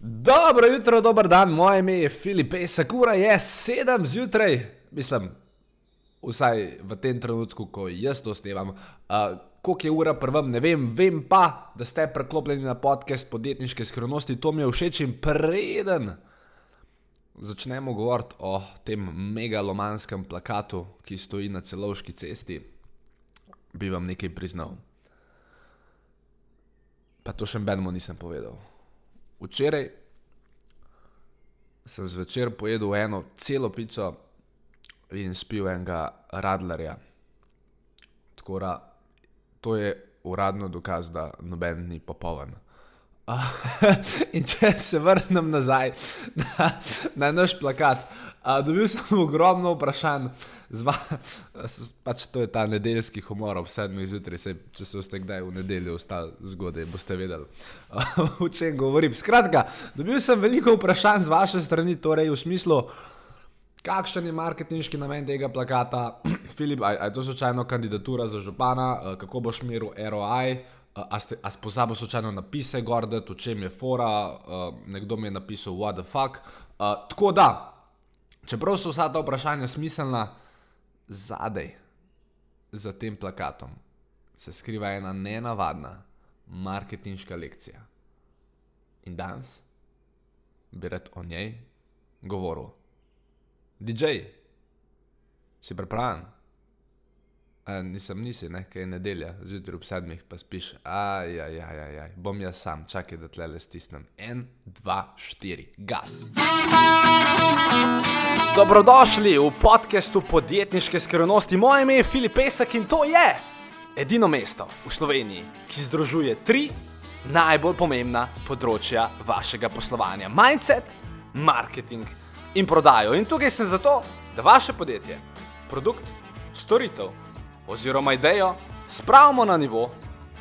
Dobro jutro, dober dan, moje ime je Filip, Sakura je sedem zjutraj, mislim, vsaj v tem trenutku, ko jaz to snemam. Uh, Koliko je ura prvem, ne vem, vem pa, da ste preklopljeni na podcast podjetniške skrivnosti, to mi je všeč in preden začnemo govoriti o tem megalomanskem plakatu, ki stoji na celovški cesti, bi vam nekaj priznal. Pa to še benmo nisem povedal. Včeraj sem zvečer pojedel eno celo pico in spil enega radlerja. Tako da to je uradno dokaz, da noben ni popoln. in če se vrnem nazaj na, na naš plakat, a, dobil sem ogromno vprašanj, zva, pač to je ta nedeljski humor ob sedmih zjutraj, se, če se boste kdaj v nedeljo ostali zgodaj, boste vedeli, a, o čem govorim. Skratka, dobil sem veliko vprašanj z vaše strani, torej v smislu, kakšen je marketinški namen tega plakata, Filip, ali je to slučajno kandidatura za župana, kako boš meril ROI. A ste pozabili slučajno napise, gordet, v čem je fora, uh, nekdo mi je napisal, what the fuck. Uh, tako da, čeprav so vsa ta vprašanja smiselna, zadaj za tem plakatom se skriva ena nenavadna marketinška lekcija. In danes bi rad o njej govoril. DJ, si pripravljen? A, nisem, nisi, ne, kaj je nedelja, zjutraj ob sedmih pa spiš. Ajaj, aj, aj, aj, bom jaz sam, čakaj, da tle le stisnem. En, dva, štiri, gas. Dobrodošli v podkastu podjetniške skrivnosti. Moje ime je Filip Pesek in to je edino mesto v Sloveniji, ki združuje tri najbolj pomembna področja vašega poslovanja: mindset, marketing in prodajo. In tukaj sem zato, da vaše podjetje, produkt, storitev oziroma idejo spravimo na nivo,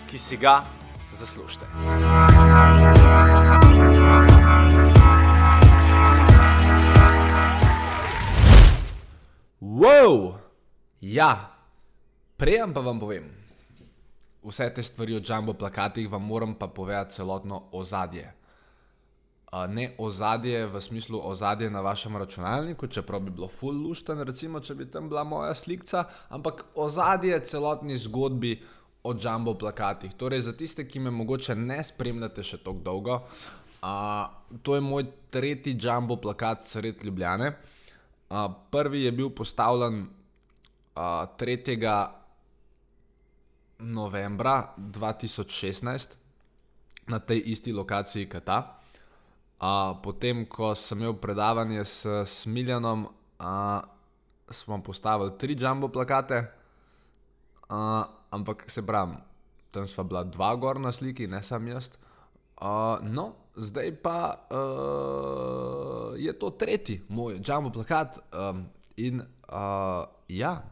ki si ga zaslužite. Wow! Ja, prejem pa vam povem. Vse te stvari o jumbo plakatih vam moram pa povedati celotno ozadje ne ozadje v smislu ozadje na vašem računalniku, čeprav bi bilo full lušten, recimo, če bi tam bila moja slika, ampak ozadje celotni zgodbi o jumbo plakatih. Torej, za tiste, ki me mogoče ne spremljate še tako dolgo, uh, to je moj tretji jumbo plakat sred Ljubljane. Uh, prvi je bil postavljen uh, 3. novembra 2016 na tej isti lokaciji, kot ta. Potem, ko sem imel predavanje s Smiljanom, uh, smo postavili tri jumbo plakate, uh, ampak se pravi, tam sva bila dva gor na sliki, ne sam jaz. Uh, no, zdaj pa uh, je to tretji moj jumbo plakat um, in uh, ja,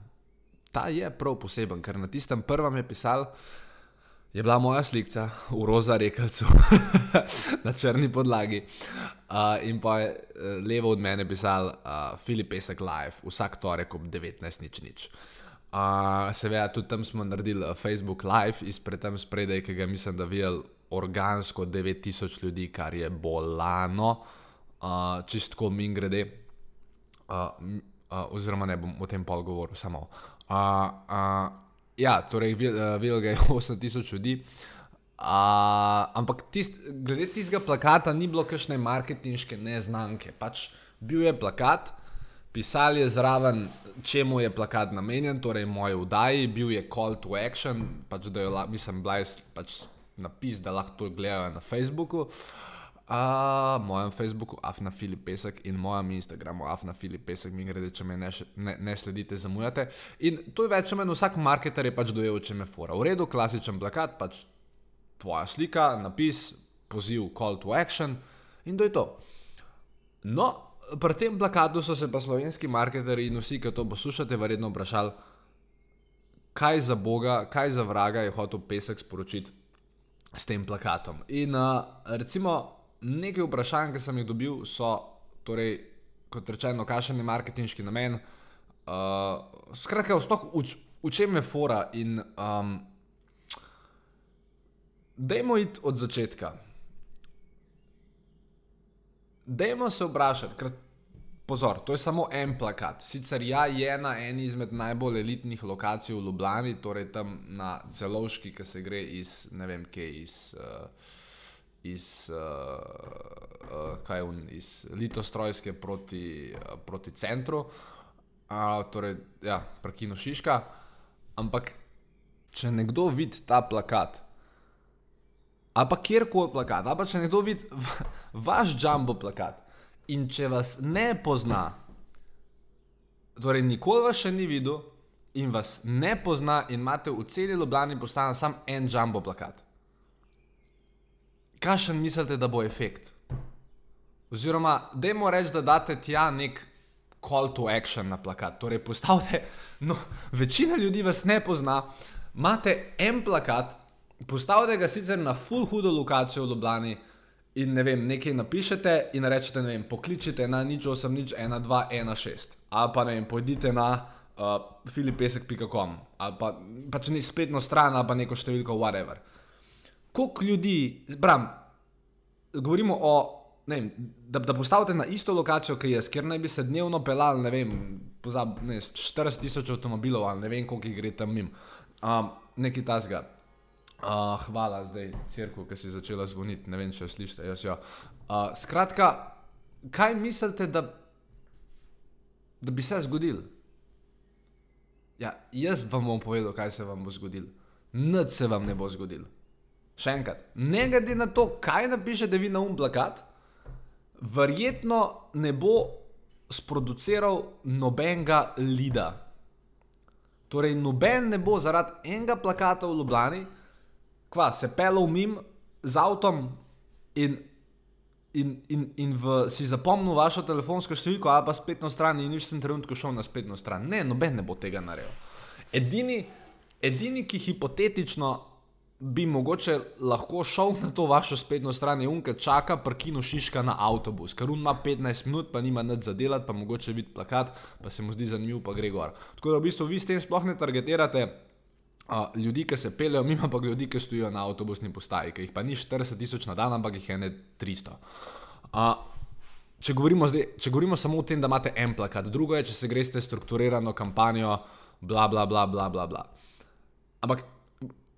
ta je prav poseben, ker na tistem prvem je pisal je bila moja slika v roza rekalcu na črni podlagi. Uh, in pa je uh, levo od mene pisal uh, Filip Pesek Live, vsak torek ob 19.00. Uh, Seveda, tudi tam smo naredili Facebook Live izpred tam spredaj, ki ga mislim, da videl organsko 9000 ljudi, kar je bolano, uh, čistko min grede. Uh, uh, oziroma, ne bom o tem pol govoril, samo. Uh, uh, Ja, torej, videl ga je 8000 ljudi. Uh, ampak tist, glede tistega plakata ni bilo kakšne marketinške neznanke. Pač bil je plakat, pisali je zraven, čemu je plakat namenjen, torej moje vdaji, bil je call to action, pač da je, mislim, bila je pač napis, da lahko to gledajo na Facebooku. Uh, A, mojem Facebooku, Afna Filip Pesek in mojem Instagramu, Afna Filip Pesek, mi grede, če me ne, ne, ne sledite, zamujate. In to je več ali manj vsak marketer je pač dojel, če me fora. V redu, klasičen plakat, pač tvoja slika, napis, poziv, call to action in to je to. No, pri tem plakatu so se pa slovenski marketeri in vsi, ki to poslušate, verjetno vprašali, kaj za Boga, kaj za vraga je hotel Pesek sporočiti s tem plakatom. In uh, recimo nekaj vprašanj, ki sem jih dobil, so, torej, kot rečeno, kakšen je marketinški namen. Uh, skratka, v, v čem je fora in um, dajmo iti od začetka. dajmo se vprašati, ker pozor, to je samo en plakat. Sicer ja, je na eni izmed najbolj elitnih lokacij v Ljubljani, torej tam na celovški, ki se gre iz, ne vem, kje iz. Uh, Iz, uh, uh, kaj un, iz Litostrojske proti, uh, proti centru, uh, torej, ja, prekino Šiška. Ampak, če nekdo vidi ta plakat, ali pa kjerkoli plakat, ali pa če nekdo vidi vaš jumbo plakat, In če vas ne pozna, torej nikoli vas še ni videl in vas ne pozna, in imate v celi Ljubljani postane samo en jumbo plakat. Kakšen mislite, da bo efekt? Oziroma, dajmo reči, da date tja nek call to action na plakat. Torej, postavite, no, večina ljudi vas ne pozna, imate en plakat, postavite ga sicer na full hudo lokacijo v Ljubljani in ne vem, nekaj napišete in rečete, ne vem, pokličite na nič 8, nič 1, 2, 1, 6. Ali pa ne vem, pojdite na uh, filipesek.com ali pa pač ne spletno stran ali pa neko številko, whatever. Koliko ljudi, bram, govorimo o. Vem, da, da postavite na isto lokacijo, ki je, ker naj bi se dnevno pelali, ne vem, pozab, ne, 40 tisoč avtomobilov ali ne vem, koliko jih gre tam mimo. Um, nekaj tasga. Uh, hvala, zdaj, crkva, ki si začela zvoniti, ne vem, če slišite. Jaz, ja. uh, skratka, kaj mislite, da, da bi se zgodil? Ja, jaz vam bom povedal, kaj se vam bo zgodil. Nič se vam ne bo zgodil. Še enkrat, ne glede na to, kaj napišete vi na um plakat, verjetno ne bo sproduciral nobenega lida. Torej, noben ne bo zaradi enega plakata v Ljubljani kva, se pelal mim z avtom in, in, in, in v, si zapomnil vašo telefonsko številko, ali pa spletno stran, in nič sem trenutno šel na spletno stran. Ne, noben ne bo tega naredil. Edini, edini, ki hipotetično bi mogoče lahko šel na to vašo spletno stran, unka čaka, prkino šiška na avtobus, ker un ima 15 minut, pa nima nič za delati, pa mogoče vidi plakat, pa se mu zdi zanimiv, pa gre gor. Tako da v bistvu vi s tem sploh ne targetirate uh, ljudi, ki se pelejo, mimo pa ljudi, ki stojijo na avtobusni postaji, ki jih pa ni 40 tisoč na dan, ampak jih je ne 300. Uh, če, govorimo zdaj, če govorimo samo o tem, da imate en plakat, drugo je, če se greste strukturirano kampanjo, bla, bla, bla, bla, bla, bla. Ampak,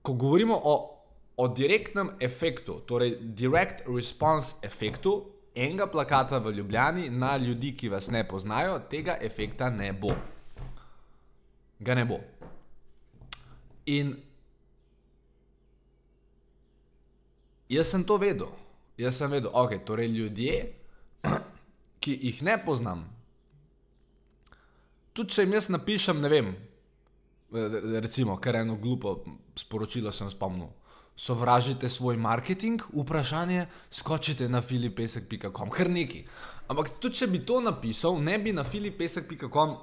ko govorimo o, o direktnem efektu, torej direct response efektu enega plakata v Ljubljani na ljudi, ki vas ne poznajo, tega efekta ne bo. Ga ne bo. In jaz sem to vedel, jaz sem vedel, ok, torej ljudje, ki jih ne poznam. Tudi če jim jaz napišem, ne vem, recimo, kar eno glupo sporočilo sem spomnil. Sovražite svoj marketing, vprašanje, skočite na filipesek.com, kar neki. Ampak tudi če bi to napisal, ne bi na filipesek.com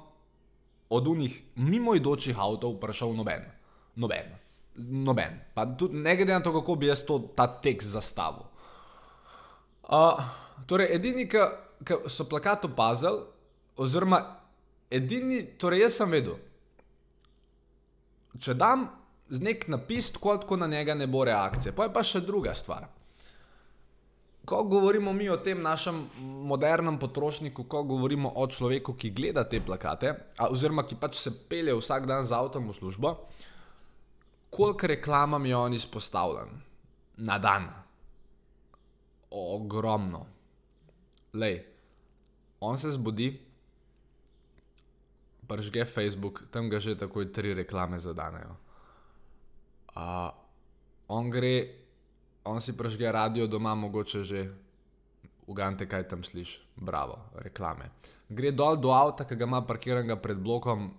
od unih mimoidočih avtov vprašal noben noben. Noben. Pa tudi ne glede na to, kako bi jaz to, ta tekst zastavil. Uh, torej, edini, ki so plakat opazili, oziroma edini, torej jaz sem vedel, če dam nek napis, tako na njega ne bo reakcije. Pa je pa še druga stvar. Ko govorimo mi o tem našem modernem potrošniku, ko govorimo o človeku, ki gleda te plakate, oziroma ki pač se pelje vsak dan z avtom v službo, koliko reklamam je on izpostavljen na dan? Ogromno. Lej, on se zbudi, pržge Facebook, tam ga že takoj tri reklame zadanejo. Uh, on gre, on si pržge radio doma, mogoče že ugante, kaj tam slišiš, bravo, reklame. Gre dol do avta, ki ga ima parkiranega pred blokom,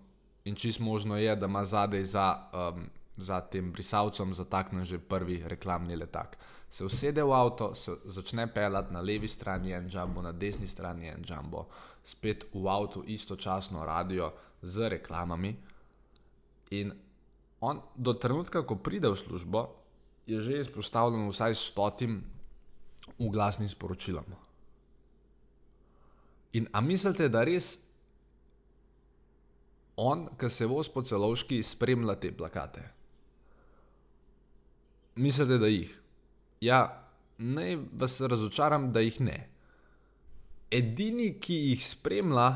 in čist možno je, da ima zadaj za um, za tem brisalcem zatakne že prvi reklamni letak. Se usede v avto, se začne pelati na levi strani en jumbo, na desni strani en jumbo, spet v avtu istočasno radio z reklamami. In on do trenutka, ko pride v službo, je že izpostavljen vsaj stotim uglasnim sporočilom. In a mislite, da res on, ki se vozi po celovški, spremlja te plakate? Mislite, da jih? Ja, naj vas razočaram, da jih ne. edini, ki jih spremlja,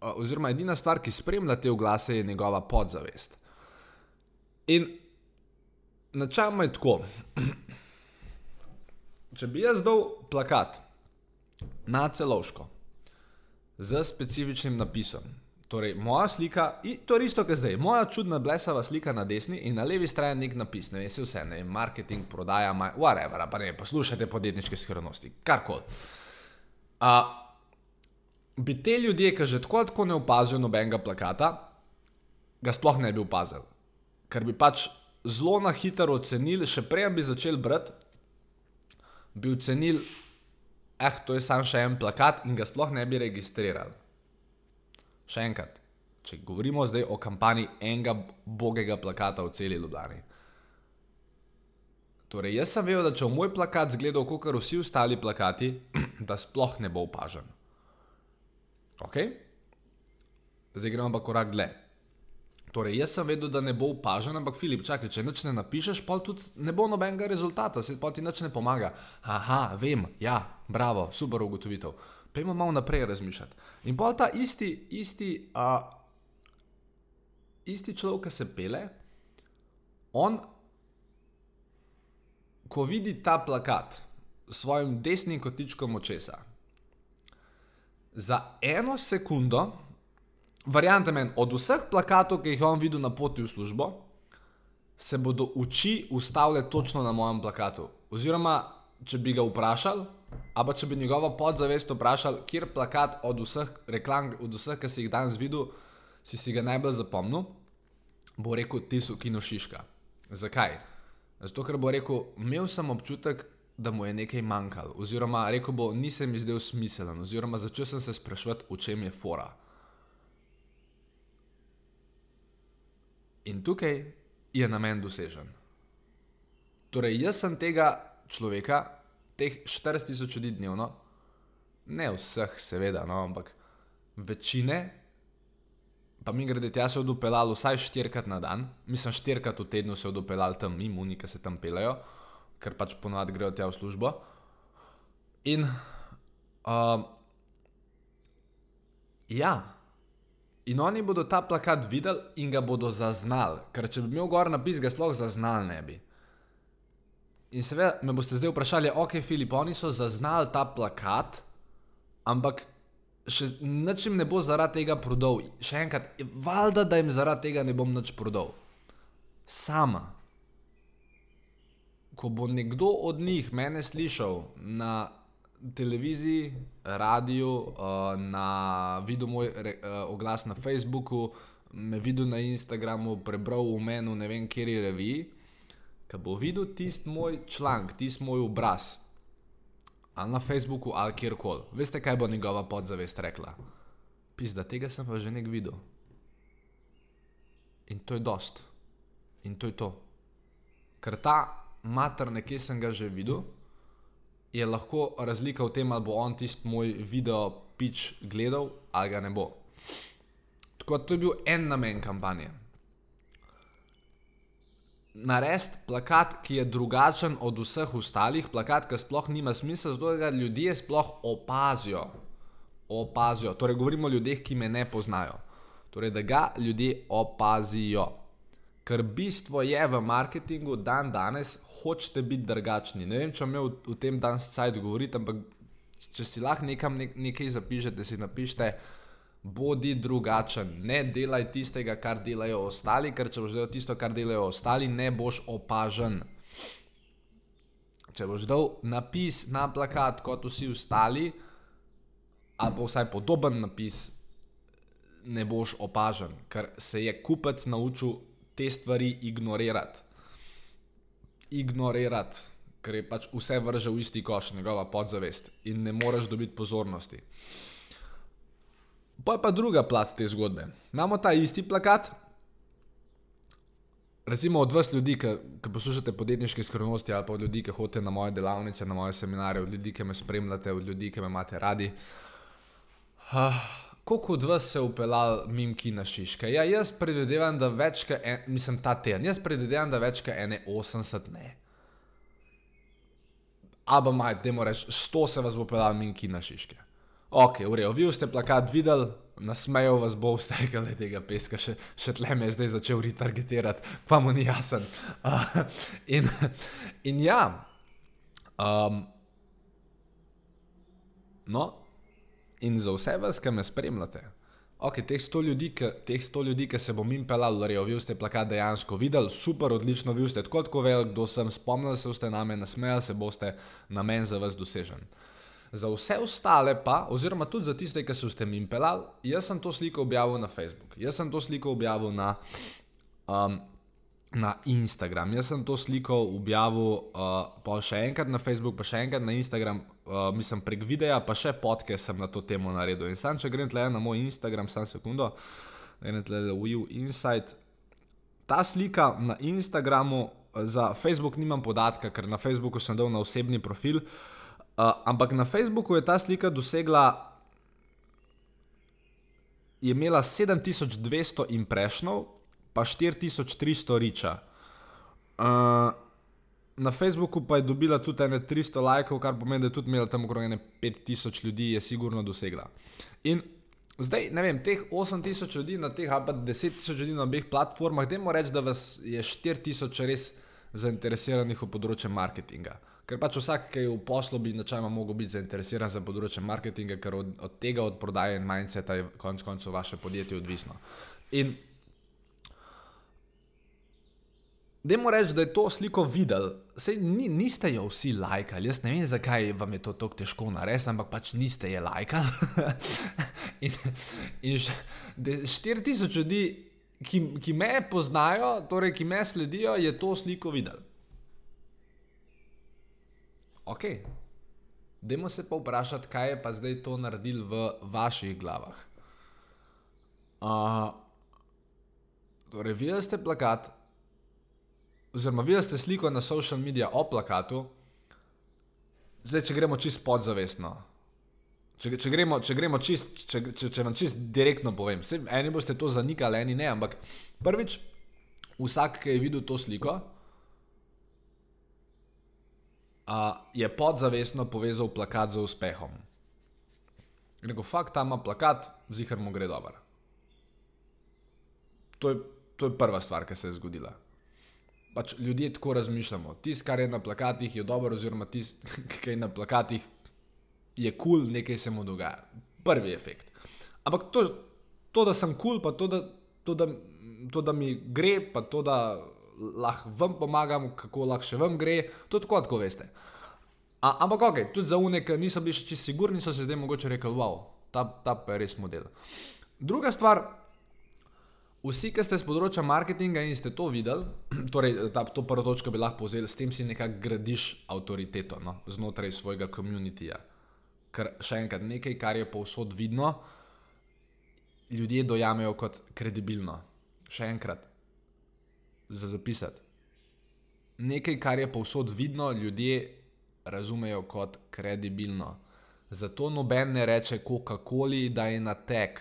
oziroma edina stvar, ki spremlja te oglase, je njegova podzavest. In načeloma je tako. Če bi jaz dal plakat na celoško z specifičnim napisom, torej moja slika, to je isto, kot zdaj, moja čudna blesava slika na desni in na levi strani nek napis, ne se vse, ne vem, marketing, prodaja, whatever, pa ne, poslušajte podjetniške skrivnosti, karkoli. Bi te ljudje, ki že tako tako ne opazijo nobenega plakata, ga sploh ne bi opazili, ker bi pač zelo na hitro ocenili, še prej bi začeli brati, bi ocenili, eh, to je samo še en plakat in ga sploh ne bi registrirali. Še enkrat, če govorimo zdaj o kampanji enega bogega plakata v celi Ljubljani. Torej, jaz sem vedel, da če bo moj plakat zgledal kot vsi ostali plakati, da sploh ne bo opažen. Ok? Zdaj gremo pa korak dlje. Torej, jaz sem vedel, da ne bo opažen, ampak Filip, čakaj, če nič ne napišeš, pa tudi ne bo nobenega rezultata, se ti nič ne pomaga. Aha, vem, ja, bravo, super ugotovitev. Pejmo malo naprej razmišljati. In pa ta isti, isti, uh, isti človek, ki se pele, on, ko vidi ta plakat s svojim desnim kotičkom očesa, za eno sekundo Varianta meni, od vseh plakatov, ki jih je on videl na poti v službo, se bodo oči ustavile točno na mojem plakatu. Oziroma, če bi ga vprašal, ali če bi njegovo podzavest vprašal, kjer plakat od vseh reklam, od vseh, ki si jih danes videl, si, si ga najbolj zapomnil, bo rekel: Ti so kino Šiška. Zakaj? Zato, ker bo rekel: Imel sem občutek, da mu je nekaj manjkalo, oziroma rekel bo: Nisem mi zdel smiselen, oziroma začel sem se sprašovati, v čem je fora. In tukaj je namen dosežen. Torej, jaz sem tega človeka, teh 4000 ljudi dnevno, ne vseh, seveda, no, ampak večine, pa mi grede tja se odupelal vsaj štirikrat na dan, mislim, štirikrat v tednu se odupelal tam imuni, ki se tam pelejo, ker pač ponovadi grejo tja v službo. In uh, ja. In oni bodo ta plakat videli in ga bodo zaznali, ker če bi imel gor napis, ga sploh zaznali ne bi. In seveda me boste zdaj vprašali, ok, Filip, oni so zaznali ta plakat, ampak še nič jim ne bo zaradi tega prodal. Še enkrat, valjda, da jim zaradi tega ne bom nič prodal. Sama. Ko bo nekdo od njih mene slišal na televiziji, radiju, uh, na videl moj re, uh, oglas na Facebooku, me videl na Instagramu, prebral v menu, ne vem, kjer je revij. Ko bo videl tisti moj članek, tisti moj obraz, ali na Facebooku, ali kjerkoli, veste, kaj bo njegova podzavest rekla? Pis, da tega sem pa že nek videl. In to je dost. In to je to. Ker ta mater, nekje sem ga že videl je lahko razlika v tem, ali bo on tisti moj video pič gledal ali ga ne bo. Tako da to je bil en namen kampanje. Narediti plakat, ki je drugačen od vseh ostalih, plakat, ki sploh nima smisla, zato da ljudje sploh opazijo. Opazijo. Torej, govorimo o ljudeh, ki me ne poznajo. Torej, da ga ljudje opazijo. Ker bistvo je v marketingu dan danes, hočete biti drugačni. Ne vem, če je v, v tem danes cajt govoriti, ampak če si lahko nekam ne, nekaj zapišete, si napišete, bodi drugačen, ne delaj tistega, kar delajo ostali, ker če boš delal tisto, kar delajo ostali, ne boš opažen. Če boš dal napis na plakat kot vsi ostali, ali pa vsaj podoben napis, ne boš opažen, ker se je kupec naučil te stvari ignorirati ignorirati, ker je pač vse vrže v isti koš, njegova podzavest in ne moreš dobiti pozornosti. Pa je pa druga plat te zgodbe. Imamo ta isti plakat. Recimo od vas ljudi, ki, ki poslušate podjetniške skrivnosti, ali pa od ljudi, ki hodite na moje delavnice, na moje seminare, od ljudi, ki me spremljate, od ljudi, ki me imate radi. Uh, Koliko od vas se je upeljal mimo Kina Šiške? Ja, jaz predvidevam, da več kot en, mislim, ta teden, jaz predvidevam, da več kot ene 80 ne. ali maj, mu rečeš, sto se vas bo pelal minki na šiške. Ok, v redu, vi ste plakat videli, nasmejal vas bo, ste rekli, tega peska, še, še tle me je zdaj začel retargetirati, pa mu ni jasen. Uh, in, in ja, um, no, in za vse vas, ki me spremljate. Ok, teh 100 ljudi, ki, teh 100 ljudi, ki se bom jim pelal, rejo, vi ste plakat dejansko videli, super, odlično, vi ste tako, tako velik, kdo sem, spomnili se boste na me, nasmejali se boste, namen za vas dosežen. Za vse ostale pa, oziroma tudi za tiste, ki so ste jim pelali, jaz sem to sliko objavil na Facebook, jaz sem to sliko objavil na, um, na Instagram, jaz sem to sliko objavil uh, pa še enkrat na Facebook, pa še enkrat na Instagram, uh, mislim, prek videa, pa še podke sem na to temo naredil. In sam, če grem tle na moj Instagram, samo sekundo, grem tle na Will Insight. Ta slika na Instagramu, za Facebook nimam podatka, ker na Facebooku sem dal na osebni profil, uh, ampak na Facebooku je ta slika dosegla. Je imela 7200 impressionov, pa 4300 riča. Uh, na Facebooku pa je dobila tudi 300 lajkov, kar pomeni, da je tudi imela tam okrog 5000 ljudi, je sigurno dosegla. In zdaj, ne vem, teh 8000 ljudi na teh, pa 10000 ljudi na obeh platformah, dajmo reči, da vas je 4000 res zainteresiranih v področje marketinga. Ker pač vsak, ki je v poslu, bi načeloma mogel biti zainteresiran za področje marketinga, ker od, od tega, od prodaje in mindseta, je konec koncev vaše podjetje odvisno. In Dajmo reči, da je to sliko videl. Sej ni, niste jo vsi lajkali, jaz ne vem, zakaj vam je to tako težko narediti, ampak pač niste je lajkali. in in 4000 ljudi, ki, ki me poznajo, torej ki me sledijo, je to sliko videl. Ok, dajmo se pa vprašati, kaj je pa zdaj to naredil v vaših glavah. Uh, torej, videli ste plakat oziroma videli ste sliko na social medijih o plakatu, zdaj če gremo čist podzavestno. Če, če, gremo, če gremo čist, če, če, če vam čist direktno povem, vse, eni boste to zanikali, eni ne, ampak prvič, vsak, ki je videl to sliko, a, je podzavestno povezal plakat z uspehom. Rekel, fakt, tam ima plakat, zihar mu gre dobro. To je, to je prva stvar, ki se je zgodila pač ljudje tako razmišljamo. Tisto, kar je na plakatih, je dobro, oziroma tisto, kar je na plakatih, je kul, cool, nekaj se mu dogaja. Prvi efekt. Ampak to, to da sem kul, cool, pa to da, to, da, to, da mi gre, pa to, da lahko vam pomagam, kako lahko še vam gre, tako, kot veste. A, ampak, ok, tudi za unek, niso bili še čisto sigurni, so se zdaj mogoče rekli, wow, ta, ta pa je res model. Druga stvar, Vsi, ki ste z področja marketinga in ste to videli, torej ta, to prvo točko bi lahko povzeli, s tem si nekako gradiš avtoriteto no, znotraj svojega komunitija. Ker še enkrat, nekaj, kar je povsod vidno, ljudje dojamejo kot kredibilno. Še enkrat, za zapisati. Nekaj, kar je povsod vidno, ljudje razumejo kot kredibilno. Zato noben ne reče Coca-Coli, da je na tek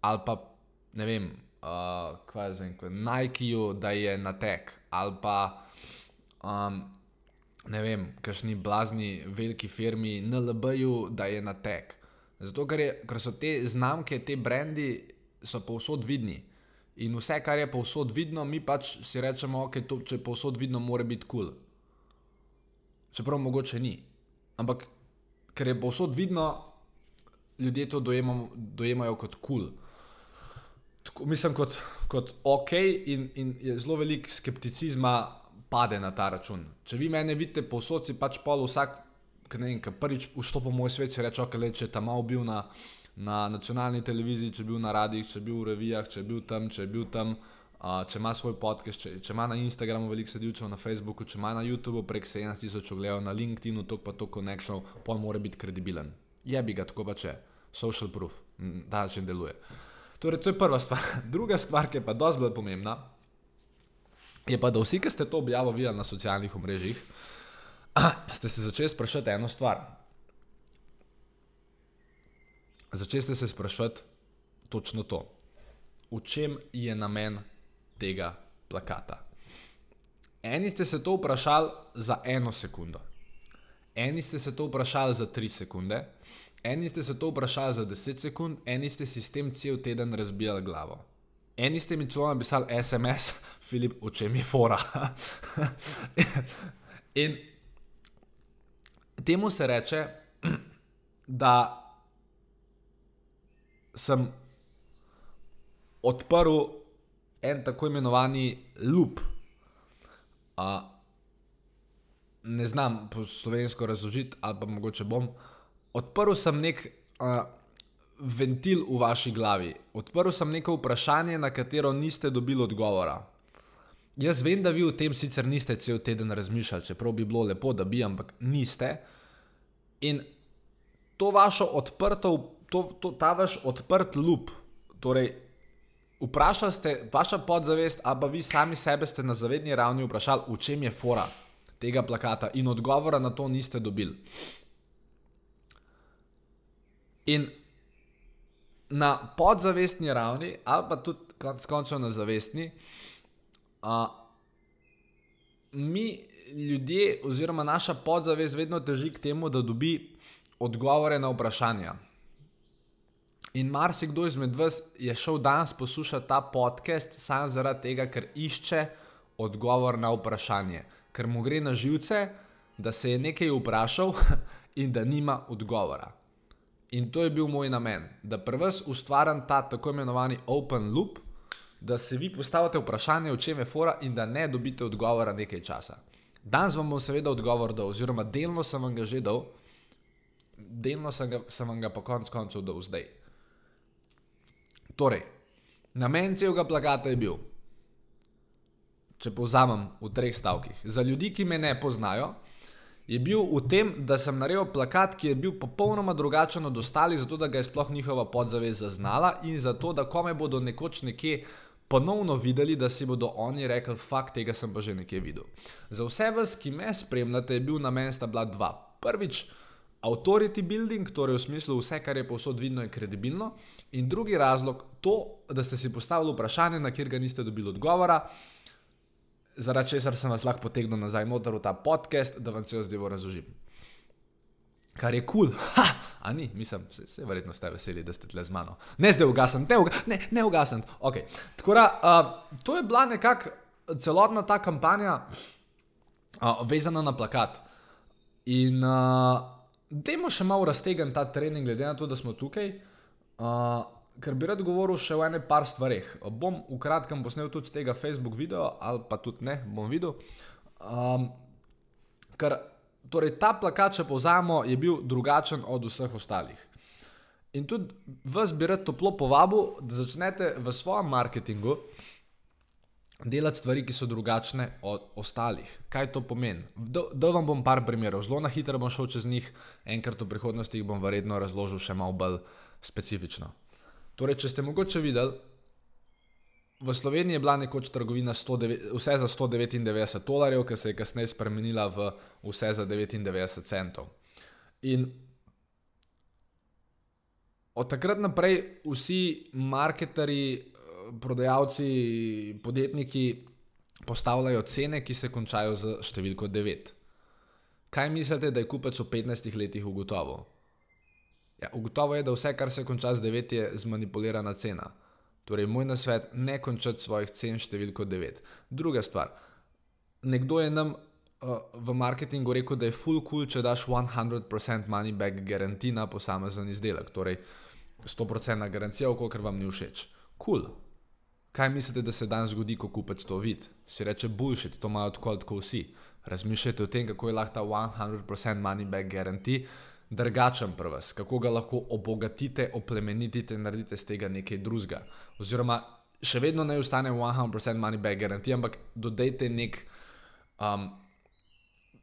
ali pa ne vem, uh, kaj zvem, Nike-ju, da je na tek, ali pa um, ne vem, kakšni blazni veliki firmi, NLB-ju, da je na tek. Zato, ker, je, ker so te znamke, te brendi, so povsod vidni. In vse, kar je povsod vidno, mi pač si rečemo, da okay, če je povsod vidno, mora biti kul. Cool. Čeprav mogoče ni. Ampak, ker je povsod vidno, ljudje to dojemamo, dojemajo kot kul. Cool tako, mislim, kot, kot ok, in, in je zelo velik skepticizma pade na ta račun. Če vi mene vidite povsod, si pač pol vsak, ki ne vem, ki prvič vstopa v moj svet, si reče, okay, če je tam mal bil na, na nacionalni televiziji, če je bil na radijih, če je bil v revijah, če je bil tam, če je bil tam. Uh, če ima svoj podcast, če, če ima na Instagramu veliko sledilcev, na Facebooku, če ima na YouTubu prek 70 tisoč ogledov, na LinkedInu to pa to konekšnjo, pa mora biti kredibilen. Je bi ga tako pa če, social proof, da že deluje. Torej, to je prva stvar. Druga stvar, ki je pa dosti bolj pomembna, je pa, da vsi, ki ste to objavili videli na socialnih omrežjih, ste se začeli sprašovati eno stvar. Začeli ste se sprašovati točno to. V čem je namen tega plakata? Eni ste se to vprašali za eno sekundo, Eni ste se to vprašali za 3 sekunde, eni ste se to vprašali za 10 sekund, eni ste si s tem cel teden razbijali glavo. Eni ste mi celo napisali SMS, Filip, o čem je fora. In temu se reče, da sem odprl en tako imenovani loop. Uh, ne znam po slovensko razložiti, ali pa mogoče bom. Odprl sem nek uh, ventil v vaši glavi, odprl sem neko vprašanje, na katero niste dobili odgovora. Jaz vem, da vi o tem sicer niste cel teden razmišljali, čeprav bi bilo lepo, da bi, ampak niste. In to vašo odprto, to, to, ta vaš odprt lup, torej vprašali ste, vaša podzavest, ali pa vi sami sebe ste na zavedni ravni vprašali, v čem je fora tega plakata, in odgovora na to niste dobili. In na podzavestni ravni, ali pa tudi konec koncev na zavestni, uh, mi ljudje, oziroma naša podzavest, vedno teži k temu, da dobi odgovore na vprašanja. In marsikdo izmed vas je šel danes poslušati ta podcast samo zaradi tega, ker išče odgovor na vprašanje, ker mu gre na živce, da se je nekaj vprašal in da nima odgovora. In to je bil moj namen, da prvi ustvarjam ta tako imenovani open loop, da se vi postavite vprašanje, v čem je fora, in da ne dobite odgovora nekaj časa. Danes vam bom seveda odgovor dal, oziroma delno sem vam ga že dal, delno sem, ga, sem vam ga pa konec koncev dal zdaj. Torej, namen celega plakata je bil, če povzamem v treh stavkih, za ljudi, ki me ne poznajo, je bil v tem, da sem naredil plakat, ki je bil popolnoma drugačen od ostalih, zato da ga je sploh njihova podzavest zaznala in zato da kome bodo nekoč nekje ponovno videli, da si bodo oni rekli: Fakt, tega sem pa že nekje videl. Za vse vas, ki me spremljate, je bil namen sta bila dva. Prvič, authority building, torej v smislu vse, kar je povsod vidno in kredibilno, in drugi razlog, to, da ste si postavili vprašanje, na kjer ga niste dobili odgovora zaradi česar sem vas lahko potegnil nazaj noter v ta podcast, da vam celo zdaj razložim. Kar je kul, cool. a ni, mislim, se, se verjetno ste veseli, da ste tle z mano. Ne zdaj ugasen, ne, uga, ne, ne ugasen. Okay. Tako da, uh, to je bila nekako celotna ta kampanja uh, vezana na plakat. In uh, dajmo še malo raztegniti ta trening, glede na to, da smo tukaj. Uh, ker bi rad govoril še o ene par stvarih. Bom v kratkem posnel tudi tega Facebook video, ali pa tudi ne, bom videl. Um, ker torej, ta plakat, če povzamemo, je bil drugačen od vseh ostalih. In tudi vas bi rad toplo povabil, da začnete v svojem marketingu delati stvari, ki so drugačne od ostalih. Kaj to pomeni? Da, da vam bom par primerov, zelo na hitro bom šel čez njih, enkrat v prihodnosti jih bom verjetno razložil še malo bolj specifično. Torej, če ste mogoče videli, v Sloveniji je bila nekoč trgovina 109, vse za 199 dolarjev, ki se je kasneje spremenila v vse za 99 centov. In od takrat naprej vsi marketerji, prodajalci, podjetniki postavljajo cene, ki se končajo z številko 9. Kaj mislite, da je kupec v 15 letih ugotovil? Ja, ugotovo je, da vse, kar se konča z 9, je zmanipulirana cena. Torej, moj nasvet je, ne končati svojih cen številko 9. Druga stvar. Nekdo je nam uh, v marketingu rekel, da je full cool, če daš 100% money back garanti na posamezen izdelek. Torej, 100% garancija, oko vam ni všeč. Cool. Kaj mislite, da se danes zgodi, ko kupec to vidi? Si reče, bullshit, to imajo tako vsi. Razmišljate o tem, kako je lahko ta 100% money back garanti drugačen pri vas, kako ga lahko obogatite, oplemenitite in naredite z tega nekaj drugega. Oziroma, še vedno ne ostane 100% money back guarantee, ampak dodajte nek, um,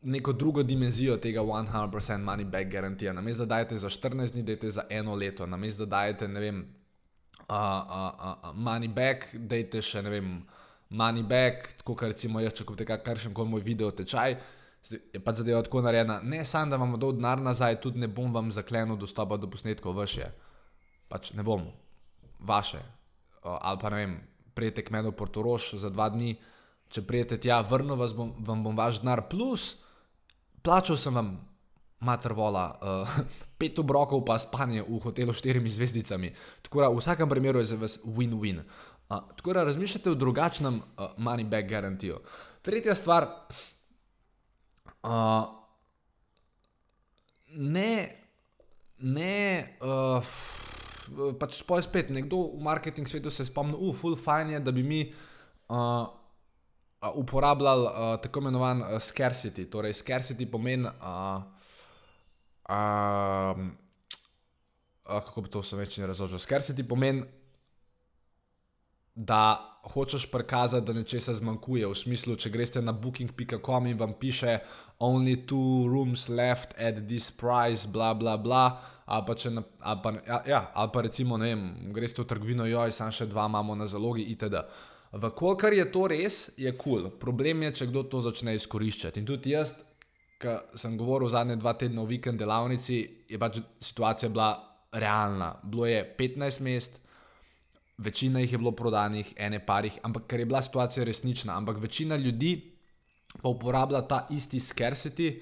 neko drugo dimenzijo tega 100% money back guarantee. Namesto da dajete za 14 dni, dajte za eno leto, namesto da dajete, ne vem, uh, uh, uh, money back, dajte še, ne vem, money back, tako kot recimo jaz, če kupite kakšen koli moj video tečaj je pa zadeva tako narejena, ne samo da vam dol denar nazaj, tudi ne bom vam zaklenil dostopa do posnetkov vaše. Pač ne bom, vaše. Ali pa ne vem, prijete k meni v Portorož za dva dni, če prijete tja, vrnil bom, vam bom vaš denar, plus plačal sem vam mater vola, uh, pet obrokov pa spanje v hotelu s štirimi zvezdicami. Tako da v vsakem primeru je za vas win-win. Uh, tako da razmišljate o drugačnem uh, money back garantiju. Tretja stvar. Uh, ne, ne, uh, pač spoj spet, nekdo v marketing svetu se spomni, uf, full fine je, da bi mi uh, uporabljali uh, tako imenovan uh, scarcity. Torej, scarcity pomeni, uh, uh, kako bi to vse več razložil. Scarcity pomeni, da hočeš prikazati, da nečesa zmanjkuje. V smislu, če greš na booking.com in vam piše, only two rooms left at this price, bla bla bla. Ali pa, če, ali pa, ja, ja, ali pa recimo, ne vem, greš v trgovino, joj, samo še dva imamo na zalogi, itd. Vkolikor je to res, je kul. Cool. Problem je, če kdo to začne izkoriščati. In tudi jaz, ki sem govoril zadnje dva tedna v vikend delavnici, je pač situacija bila realna. Bilo je 15 mest, večina jih je bilo prodanih, ene parih, ampak ker je bila situacija resnična. Ampak večina ljudi pa uporablja ta isti scarcity.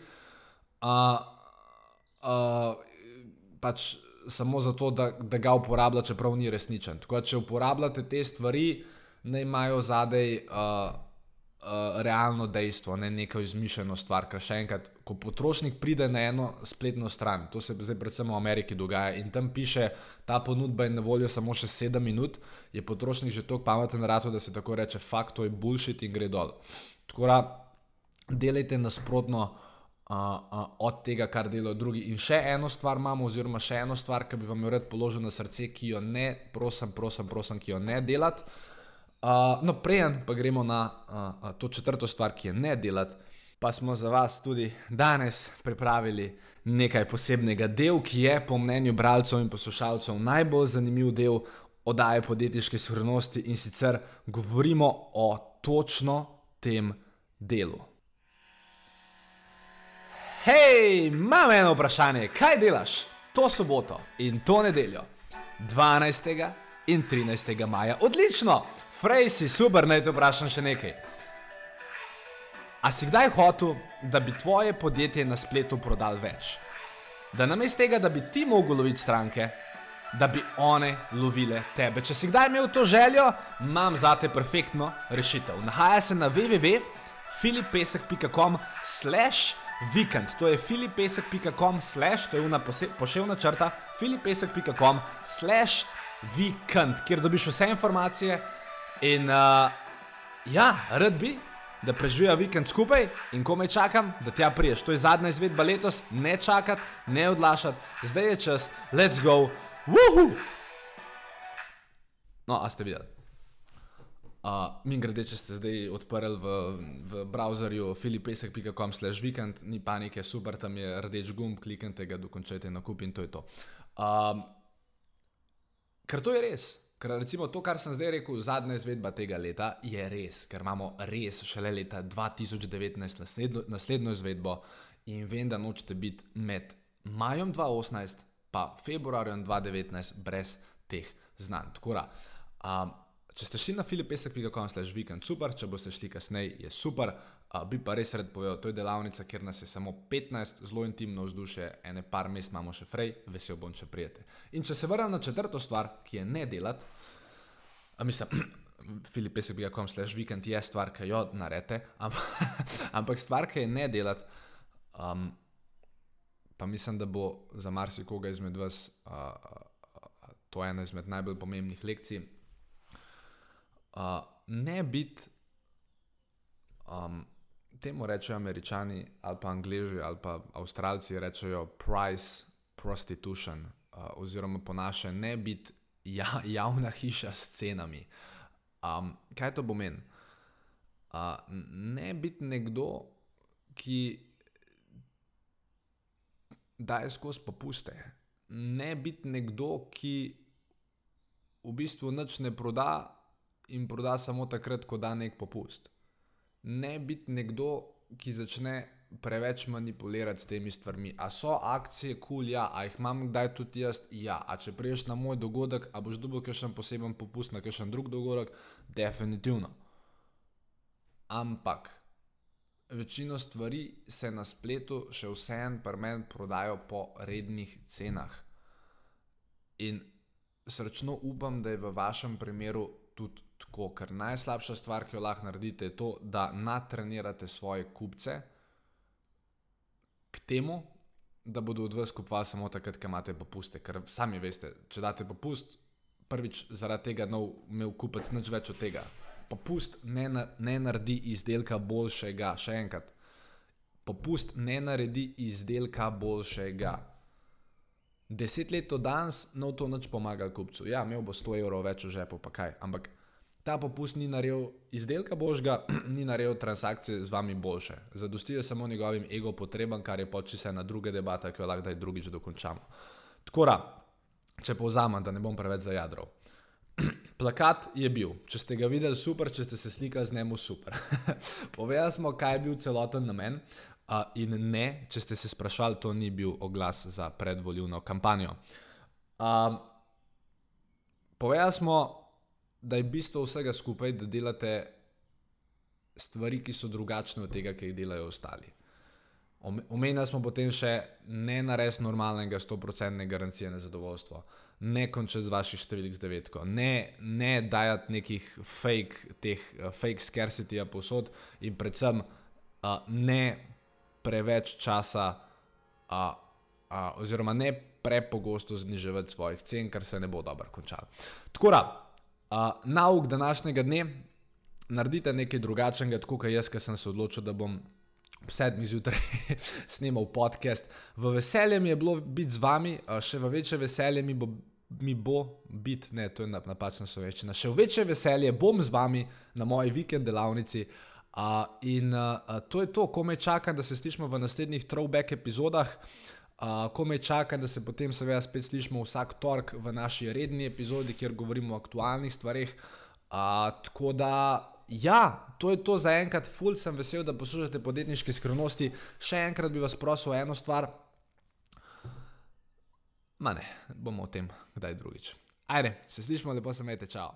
Uh, uh, pač samo zato, da, da ga uporablja, čeprav ni resničen. Tako da, če uporabljate te stvari, ne imajo zadej uh, uh, realno dejstvo, ne neko izmišljeno stvar. Ker še enkrat, ko potrošnik pride na eno spletno stran, to se zdaj predvsem v Ameriki dogaja in tam piše, ta ponudba je na voljo samo še 7 minut, je potrošnik že tako pameten, rato, da se tako reče, fakt, to je bullshit in gre dol. Tako da, delajte nasprotno. Uh, uh, od tega, kar delajo drugi. In še eno stvar imamo, oziroma še eno stvar, ki bi vam jo rad položil na srce, ki jo ne, prosim, prosim, prosim, ki jo ne delate. Uh, no, prejen pa gremo na uh, to četrto stvar, ki je ne delati. Pa smo za vas tudi danes pripravili nekaj posebnega del, ki je po mnenju bralcev in poslušalcev najbolj zanimiv del oddaje podjetniške suverenosti in sicer govorimo o točno tem delu. Hej, imam eno vprašanje, kaj delaš to soboto in to nedeljo, 12. in 13. maja? Odlično, Frej si super, naj te vprašam še nekaj. A si kdaj hotel, da bi tvoje podjetje na spletu prodal več? Da namesto tega, da bi ti mogel loviti stranke, da bi one lovile tebe. Če si kdaj imel to željo, imam za te perfektno rešitev. Nahaja se na www.filipesek.com slash vikend. To je filipesek.com slash, to je una poševna črta, filipesek.com slash vikend, kjer dobiš vse informacije. In uh, ja, rad bi, da preživijo vikend skupaj in komaj čakam, da tja priješ. To je zadnja izvedba letos, ne čakati, ne odlašati, zdaj je čas, let's go, wuhu! No, a ste videli? Uh, Min grede, če ste zdaj odprli v, v browserju filipesek.com slash vikend, ni panike, super, tam je rdeč gumb, kliknite ga, dokončajte nakup in to je to. Uh, ker to je res. Ker recimo to, kar sem zdaj rekel, zadnja izvedba tega leta je res, ker imamo res šele leta 2019 naslednjo, naslednjo izvedbo in vem, da nočete biti med majem 2018 in februarjem 2019 brez teh znanj. Tako da, um, če ste šli na filipesek.com slash vikend, super, če boste šli kasneje, je super. Bi pa res rad povedal, to je delavnica, kjer nas je samo 15, zelo intimno vzdušje, ene par mest imamo še frej, vesel bom, če prijete. In če se vrnem na četrto stvar, ki je ne delati, mislim, Filip, se bi ga kom slash vikend, je stvar, ki jo narete, ampak stvar, ki je ne delati, um, pa mislim, da bo za marsikoga izmed vas uh, uh, to ena izmed najbolj pomembnih lekcij. Uh, ne biti. Um, temu rečejo američani, ali pa angliži, ali pa avstralci rečejo price prostitution, uh, oziroma po naše ne biti ja, javna hiša s cenami. Um, kaj to pomeni? Uh, ne biti nekdo, ki daje skozi popuste, ne biti nekdo, ki v bistvu nič ne proda in proda samo takrat, ko da nek popust ne biti nekdo, ki začne preveč manipulirati s temi stvarmi. A so akcije kul, cool, ja, a jih imam kdaj tudi jaz, ja. A če priješ na moj dogodek, a boš dobil še poseben popust na še en drug dogodek, definitivno. Ampak, večino stvari se na spletu še vseeno pri meni prodajo po rednih cenah. In srčno upam, da je v vašem primeru tudi tako, ker najslabša stvar, ki jo lahko naredite, je to, da natrenirate svoje kupce k temu, da bodo od vas kupovali samo takrat, ko imate popuste. Ker sami veste, če date popust, prvič zaradi tega nov imel kupec nič več od tega. Popust ne, ne naredi izdelka boljšega, še enkrat. Popust ne naredi izdelka boljšega. Deset let od danes, no to nič pomaga kupcu. Ja, imel bo 100 evrov več v žepu, pa kaj. Ampak ta popust ni naredil izdelka božga, ni naredil transakcije z vami boljše. Zadostijo samo njegovim ego potrebam, kar je poči se na druge debate, ki jo lahko daj drugič dokončamo. Tako da, če povzamem, da ne bom preveč zajadral. Plakat je bil, če ste ga videli, super, če ste se slikali z njim, super. Povedali smo, kaj je bil celoten namen. Uh, in ne, če ste se sprašvali, to ni bil oglas za predvoljivno kampanjo. Um, Povedali smo, da je bistvo vsega skupaj, da delate stvari, ki so drugačne od tega, ki jih delajo ostali. Omenili smo potem še ne narediti normalnega 100% garancije na zadovoljstvo, ne končati z vaših številk z devetko, ne, ne dajati nekih fake, teh uh, fake scarcity-ja posod in predvsem uh, ne preveč časa, a, a, oziroma ne prepogosto zniževati svojih cen, kar se ne bo dobro končalo. Tako da, nauk današnjega dne, naredite nekaj drugačnega, tako kot jaz, ki sem se odločil, da bom. Ob sedmih zjutraj snimal podcast. V veselje mi je bilo biti z vami, še v večje veselje mi bo, mi bo biti, ne, to je napačna slovenščina, še večje veselje bom z vami na moji vikend delavnici. Uh, Uh, in uh, to je to, ko me čaka, da se slišimo v naslednjih throwback epizodah, uh, ko me čaka, da se potem seveda spet slišimo vsak torek v naši redni epizodi, kjer govorimo o aktualnih stvarih. Uh, tako da, ja, to je to za enkrat, ful sem vesel, da poslušate podjetniške skrivnosti. Še enkrat bi vas prosil eno stvar. Ma ne, bomo o tem kdaj drugič. Ajde, se slišimo, lepo se imejte, čau.